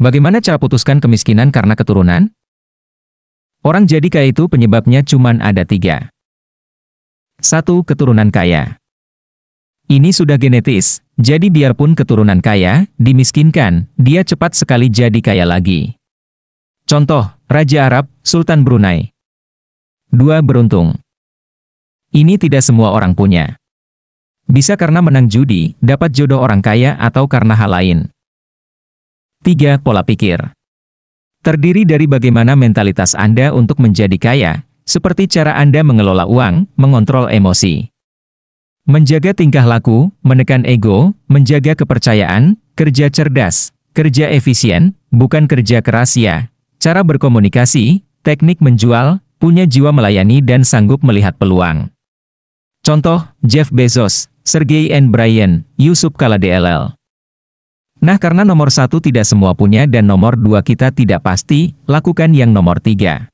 Bagaimana cara putuskan kemiskinan karena keturunan? Orang jadi kaya itu penyebabnya cuma ada tiga. Satu, keturunan kaya. Ini sudah genetis, jadi biarpun keturunan kaya, dimiskinkan, dia cepat sekali jadi kaya lagi. Contoh, Raja Arab, Sultan Brunei. Dua, beruntung. Ini tidak semua orang punya. Bisa karena menang judi, dapat jodoh orang kaya atau karena hal lain. Tiga, Pola pikir. Terdiri dari bagaimana mentalitas Anda untuk menjadi kaya, seperti cara Anda mengelola uang, mengontrol emosi. Menjaga tingkah laku, menekan ego, menjaga kepercayaan, kerja cerdas, kerja efisien, bukan kerja keras ya, cara berkomunikasi, teknik menjual, punya jiwa melayani dan sanggup melihat peluang. Contoh, Jeff Bezos, Sergey N. Brin, Yusuf Kala DLL. Nah karena nomor satu tidak semua punya dan nomor dua kita tidak pasti, lakukan yang nomor tiga.